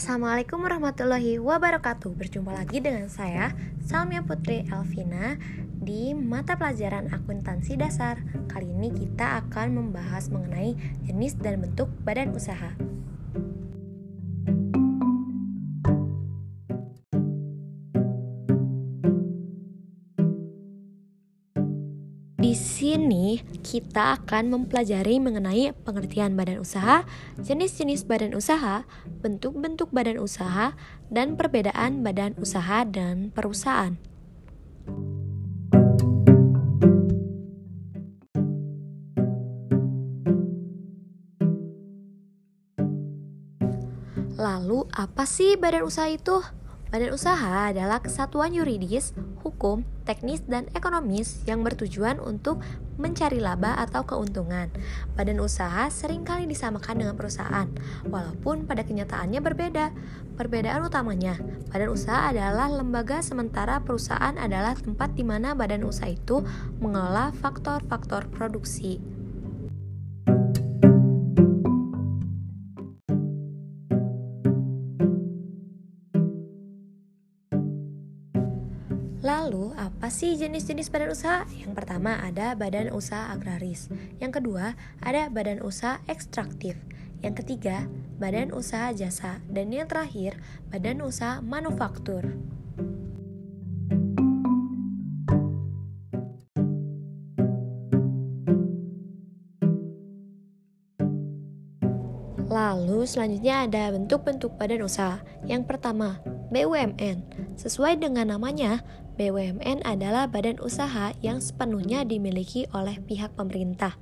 Assalamualaikum warahmatullahi wabarakatuh. Berjumpa lagi dengan saya Salmia Putri Elvina Di mata pelajaran akuntansi dasar. Kali ini kita akan membahas mengenai jenis dan bentuk badan usaha Di sini kita akan mempelajari mengenai pengertian badan usaha, jenis-jenis badan usaha, bentuk-bentuk badan usaha, dan perbedaan badan usaha dan perusahaan. Lalu, apa sih badan usaha itu? Badan usaha adalah kesatuan yuridis, hukum, teknis, dan ekonomis yang bertujuan untuk mencari laba atau keuntungan. Badan usaha sering kali disamakan dengan perusahaan, walaupun pada kenyataannya berbeda. Perbedaan utamanya, badan usaha adalah lembaga sementara perusahaan adalah tempat di mana badan usaha itu mengelola faktor-faktor produksi. Apa sih jenis-jenis badan usaha? Yang pertama ada badan usaha agraris. Yang kedua, ada badan usaha ekstraktif. Yang ketiga, badan usaha jasa. Dan yang terakhir, badan usaha manufaktur. Lalu selanjutnya ada bentuk-bentuk badan usaha. Yang pertama, BUMN. Sesuai dengan namanya, BUMN adalah badan usaha yang sepenuhnya dimiliki oleh pihak pemerintah.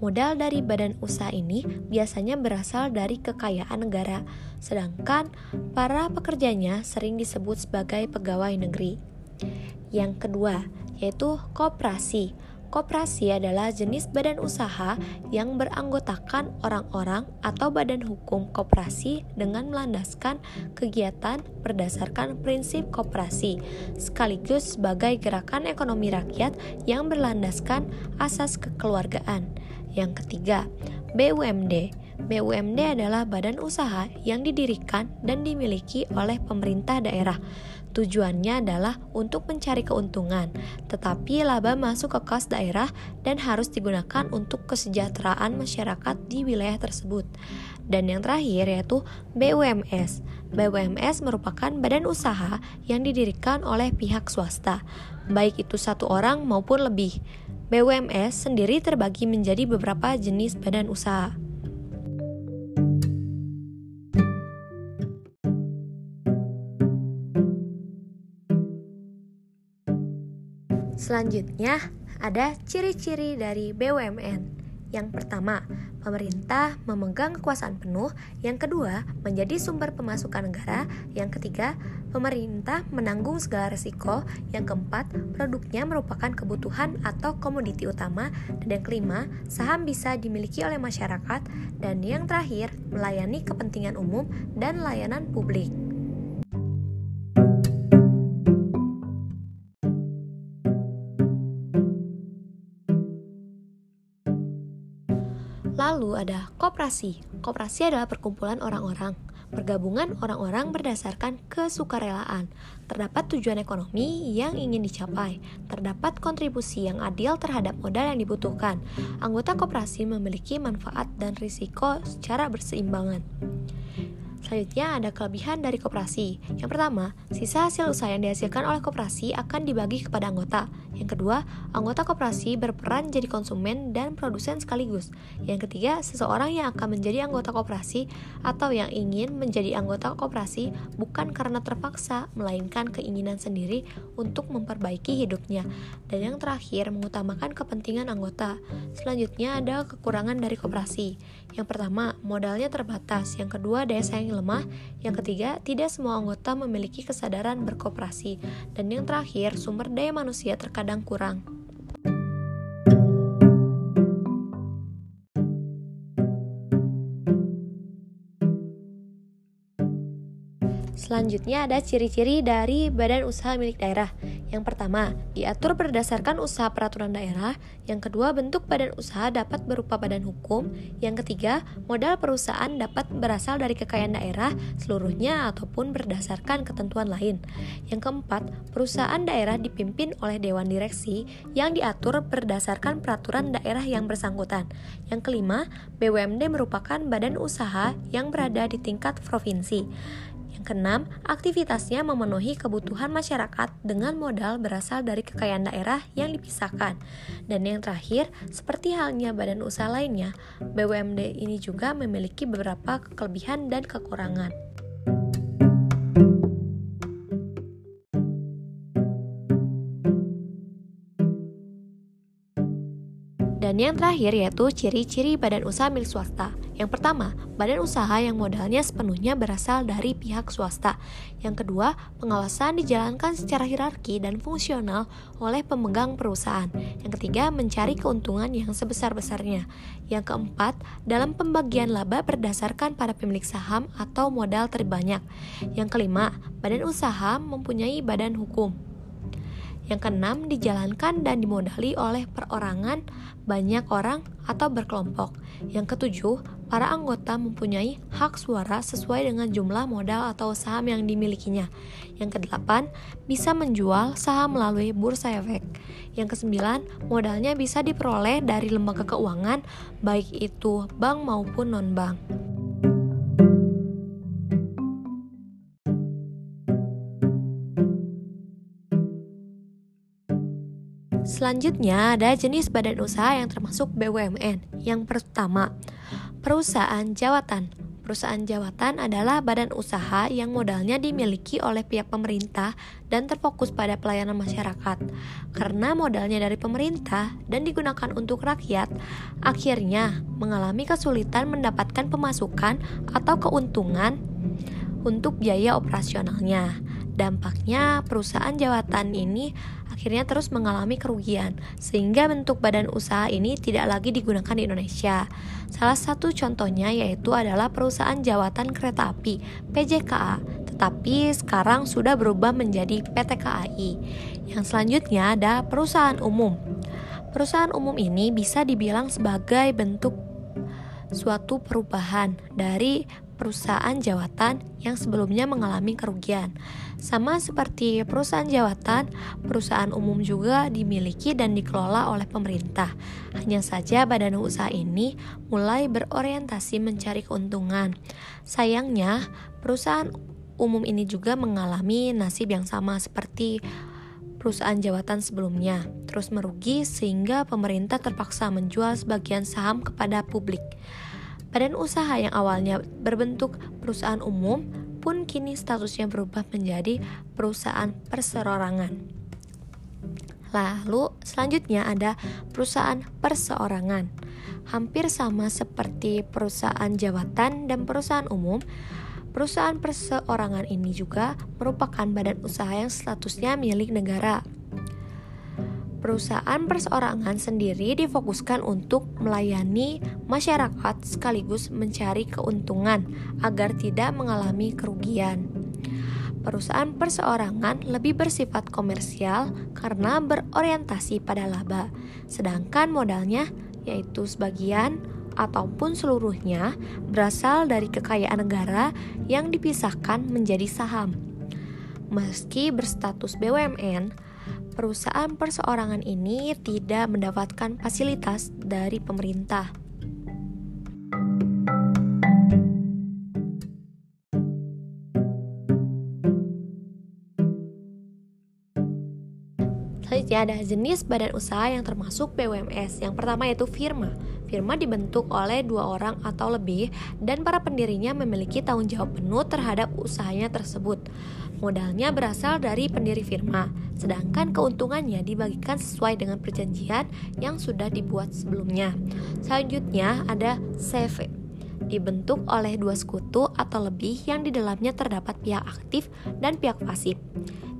Modal dari badan usaha ini biasanya berasal dari kekayaan negara, sedangkan para pekerjanya sering disebut sebagai pegawai negeri. Yang kedua, yaitu koperasi. Koperasi adalah jenis badan usaha yang beranggotakan orang-orang atau badan hukum koperasi dengan melandaskan kegiatan berdasarkan prinsip koperasi, sekaligus sebagai gerakan ekonomi rakyat yang berlandaskan asas kekeluargaan. Yang ketiga, BUMD. BUMD adalah badan usaha yang didirikan dan dimiliki oleh pemerintah daerah Tujuannya adalah untuk mencari keuntungan, tetapi laba masuk ke kas daerah dan harus digunakan untuk kesejahteraan masyarakat di wilayah tersebut. Dan yang terakhir yaitu BUMS. BUMS merupakan badan usaha yang didirikan oleh pihak swasta, baik itu satu orang maupun lebih. BUMS sendiri terbagi menjadi beberapa jenis badan usaha. Selanjutnya, ada ciri-ciri dari BUMN. Yang pertama, pemerintah memegang kekuasaan penuh. Yang kedua, menjadi sumber pemasukan negara. Yang ketiga, pemerintah menanggung segala resiko. Yang keempat, produknya merupakan kebutuhan atau komoditi utama. Dan yang kelima, saham bisa dimiliki oleh masyarakat. Dan yang terakhir, melayani kepentingan umum dan layanan publik. Lalu ada koperasi. Koperasi adalah perkumpulan orang-orang, pergabungan orang-orang berdasarkan kesukarelaan. Terdapat tujuan ekonomi yang ingin dicapai, terdapat kontribusi yang adil terhadap modal yang dibutuhkan. Anggota koperasi memiliki manfaat dan risiko secara berseimbangan. Selanjutnya ada kelebihan dari koperasi. Yang pertama, sisa hasil usaha yang dihasilkan oleh koperasi akan dibagi kepada anggota. Yang kedua, anggota koperasi berperan jadi konsumen dan produsen sekaligus. Yang ketiga, seseorang yang akan menjadi anggota koperasi atau yang ingin menjadi anggota koperasi bukan karena terpaksa, melainkan keinginan sendiri untuk memperbaiki hidupnya. Dan yang terakhir, mengutamakan kepentingan anggota. Selanjutnya ada kekurangan dari koperasi. Yang pertama, modalnya terbatas. Yang kedua, daya saing lemah. Yang ketiga, tidak semua anggota memiliki kesadaran berkooperasi. Dan yang terakhir, sumber daya manusia terkadang kurang. Selanjutnya ada ciri-ciri dari badan usaha milik daerah. Yang pertama, diatur berdasarkan usaha peraturan daerah. Yang kedua, bentuk badan usaha dapat berupa badan hukum. Yang ketiga, modal perusahaan dapat berasal dari kekayaan daerah seluruhnya ataupun berdasarkan ketentuan lain. Yang keempat, perusahaan daerah dipimpin oleh dewan direksi yang diatur berdasarkan peraturan daerah yang bersangkutan. Yang kelima, BUMD merupakan badan usaha yang berada di tingkat provinsi. Keenam, aktivitasnya memenuhi kebutuhan masyarakat dengan modal berasal dari kekayaan daerah yang dipisahkan. Dan yang terakhir, seperti halnya badan usaha lainnya, BUMD ini juga memiliki beberapa kelebihan dan kekurangan. Yang terakhir yaitu ciri-ciri badan usaha milik swasta. Yang pertama, badan usaha yang modalnya sepenuhnya berasal dari pihak swasta. Yang kedua, pengawasan dijalankan secara hierarki dan fungsional oleh pemegang perusahaan. Yang ketiga, mencari keuntungan yang sebesar-besarnya. Yang keempat, dalam pembagian laba berdasarkan pada pemilik saham atau modal terbanyak. Yang kelima, badan usaha mempunyai badan hukum. Yang keenam, dijalankan dan dimodali oleh perorangan, banyak orang, atau berkelompok. Yang ketujuh, para anggota mempunyai hak suara sesuai dengan jumlah modal atau saham yang dimilikinya. Yang kedelapan, bisa menjual saham melalui bursa efek. Yang kesembilan, modalnya bisa diperoleh dari lembaga keuangan, baik itu bank maupun non-bank. Selanjutnya ada jenis badan usaha yang termasuk BUMN. Yang pertama, perusahaan jawatan. Perusahaan jawatan adalah badan usaha yang modalnya dimiliki oleh pihak pemerintah dan terfokus pada pelayanan masyarakat. Karena modalnya dari pemerintah dan digunakan untuk rakyat, akhirnya mengalami kesulitan mendapatkan pemasukan atau keuntungan untuk biaya operasionalnya. Dampaknya perusahaan jawatan ini akhirnya terus mengalami kerugian, sehingga bentuk badan usaha ini tidak lagi digunakan di Indonesia. Salah satu contohnya yaitu adalah perusahaan jawatan kereta api PJKA, tetapi sekarang sudah berubah menjadi PT KAI. Yang selanjutnya ada perusahaan umum. Perusahaan umum ini bisa dibilang sebagai bentuk suatu perubahan dari perusahaan jawatan yang sebelumnya mengalami kerugian. Sama seperti perusahaan jawatan, perusahaan umum juga dimiliki dan dikelola oleh pemerintah. Hanya saja badan usaha ini mulai berorientasi mencari keuntungan. Sayangnya, perusahaan umum ini juga mengalami nasib yang sama seperti perusahaan jawatan sebelumnya, terus merugi sehingga pemerintah terpaksa menjual sebagian saham kepada publik. Badan usaha yang awalnya berbentuk perusahaan umum pun kini statusnya berubah menjadi perusahaan perseorangan. Lalu selanjutnya ada perusahaan perseorangan. Hampir sama seperti perusahaan jabatan dan perusahaan umum, perusahaan perseorangan ini juga merupakan badan usaha yang statusnya milik negara Perusahaan perseorangan sendiri difokuskan untuk melayani masyarakat sekaligus mencari keuntungan agar tidak mengalami kerugian. Perusahaan perseorangan lebih bersifat komersial karena berorientasi pada laba, sedangkan modalnya yaitu sebagian ataupun seluruhnya berasal dari kekayaan negara yang dipisahkan menjadi saham. Meski berstatus BUMN, perusahaan perseorangan ini tidak mendapatkan fasilitas dari pemerintah. Selanjutnya ada jenis badan usaha yang termasuk BUMS. Yang pertama yaitu firma. Firma dibentuk oleh dua orang atau lebih dan para pendirinya memiliki tanggung jawab penuh terhadap usahanya tersebut. Modalnya berasal dari pendiri firma, sedangkan keuntungannya dibagikan sesuai dengan perjanjian yang sudah dibuat sebelumnya. Selanjutnya ada CV dibentuk oleh dua sekutu atau lebih yang di dalamnya terdapat pihak aktif dan pihak pasif.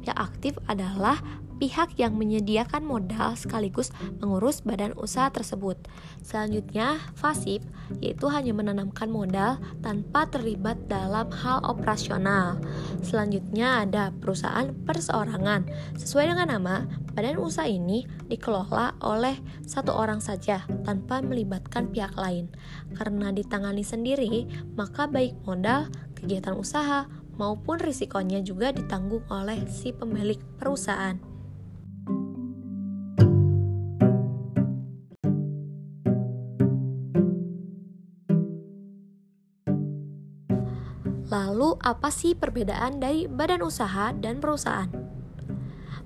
Pihak aktif adalah pihak yang menyediakan modal sekaligus mengurus badan usaha tersebut. Selanjutnya, FASIP yaitu hanya menanamkan modal tanpa terlibat dalam hal operasional. Selanjutnya ada perusahaan perseorangan. Sesuai dengan nama, badan usaha ini dikelola oleh satu orang saja tanpa melibatkan pihak lain. Karena ditangani sendiri, maka baik modal, kegiatan usaha, maupun risikonya juga ditanggung oleh si pemilik perusahaan. Lalu, apa sih perbedaan dari badan usaha dan perusahaan?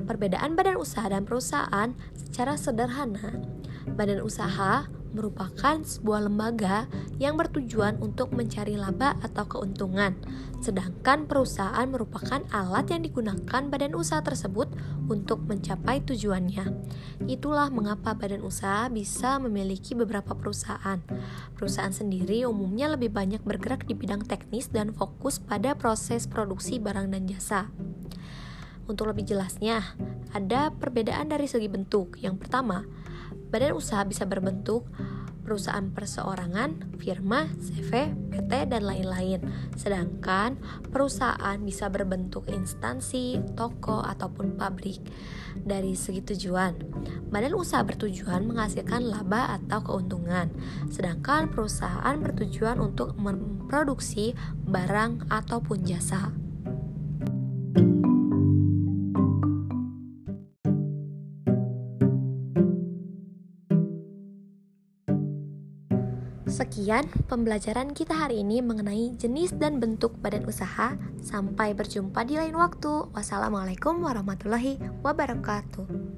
Perbedaan badan usaha dan perusahaan secara sederhana, badan usaha merupakan sebuah lembaga yang bertujuan untuk mencari laba atau keuntungan, sedangkan perusahaan merupakan alat yang digunakan badan usaha tersebut untuk mencapai tujuannya. Itulah mengapa badan usaha bisa memiliki beberapa perusahaan. Perusahaan sendiri umumnya lebih banyak bergerak di bidang teknis dan fokus pada proses produksi barang dan jasa. Untuk lebih jelasnya, ada perbedaan dari segi bentuk. Yang pertama, Badan usaha bisa berbentuk perusahaan perseorangan, firma, CV, PT, dan lain-lain. Sedangkan perusahaan bisa berbentuk instansi, toko, ataupun pabrik. Dari segi tujuan, badan usaha bertujuan menghasilkan laba atau keuntungan, sedangkan perusahaan bertujuan untuk memproduksi barang ataupun jasa. Sekian pembelajaran kita hari ini mengenai jenis dan bentuk badan usaha. Sampai berjumpa di lain waktu. Wassalamualaikum warahmatullahi wabarakatuh.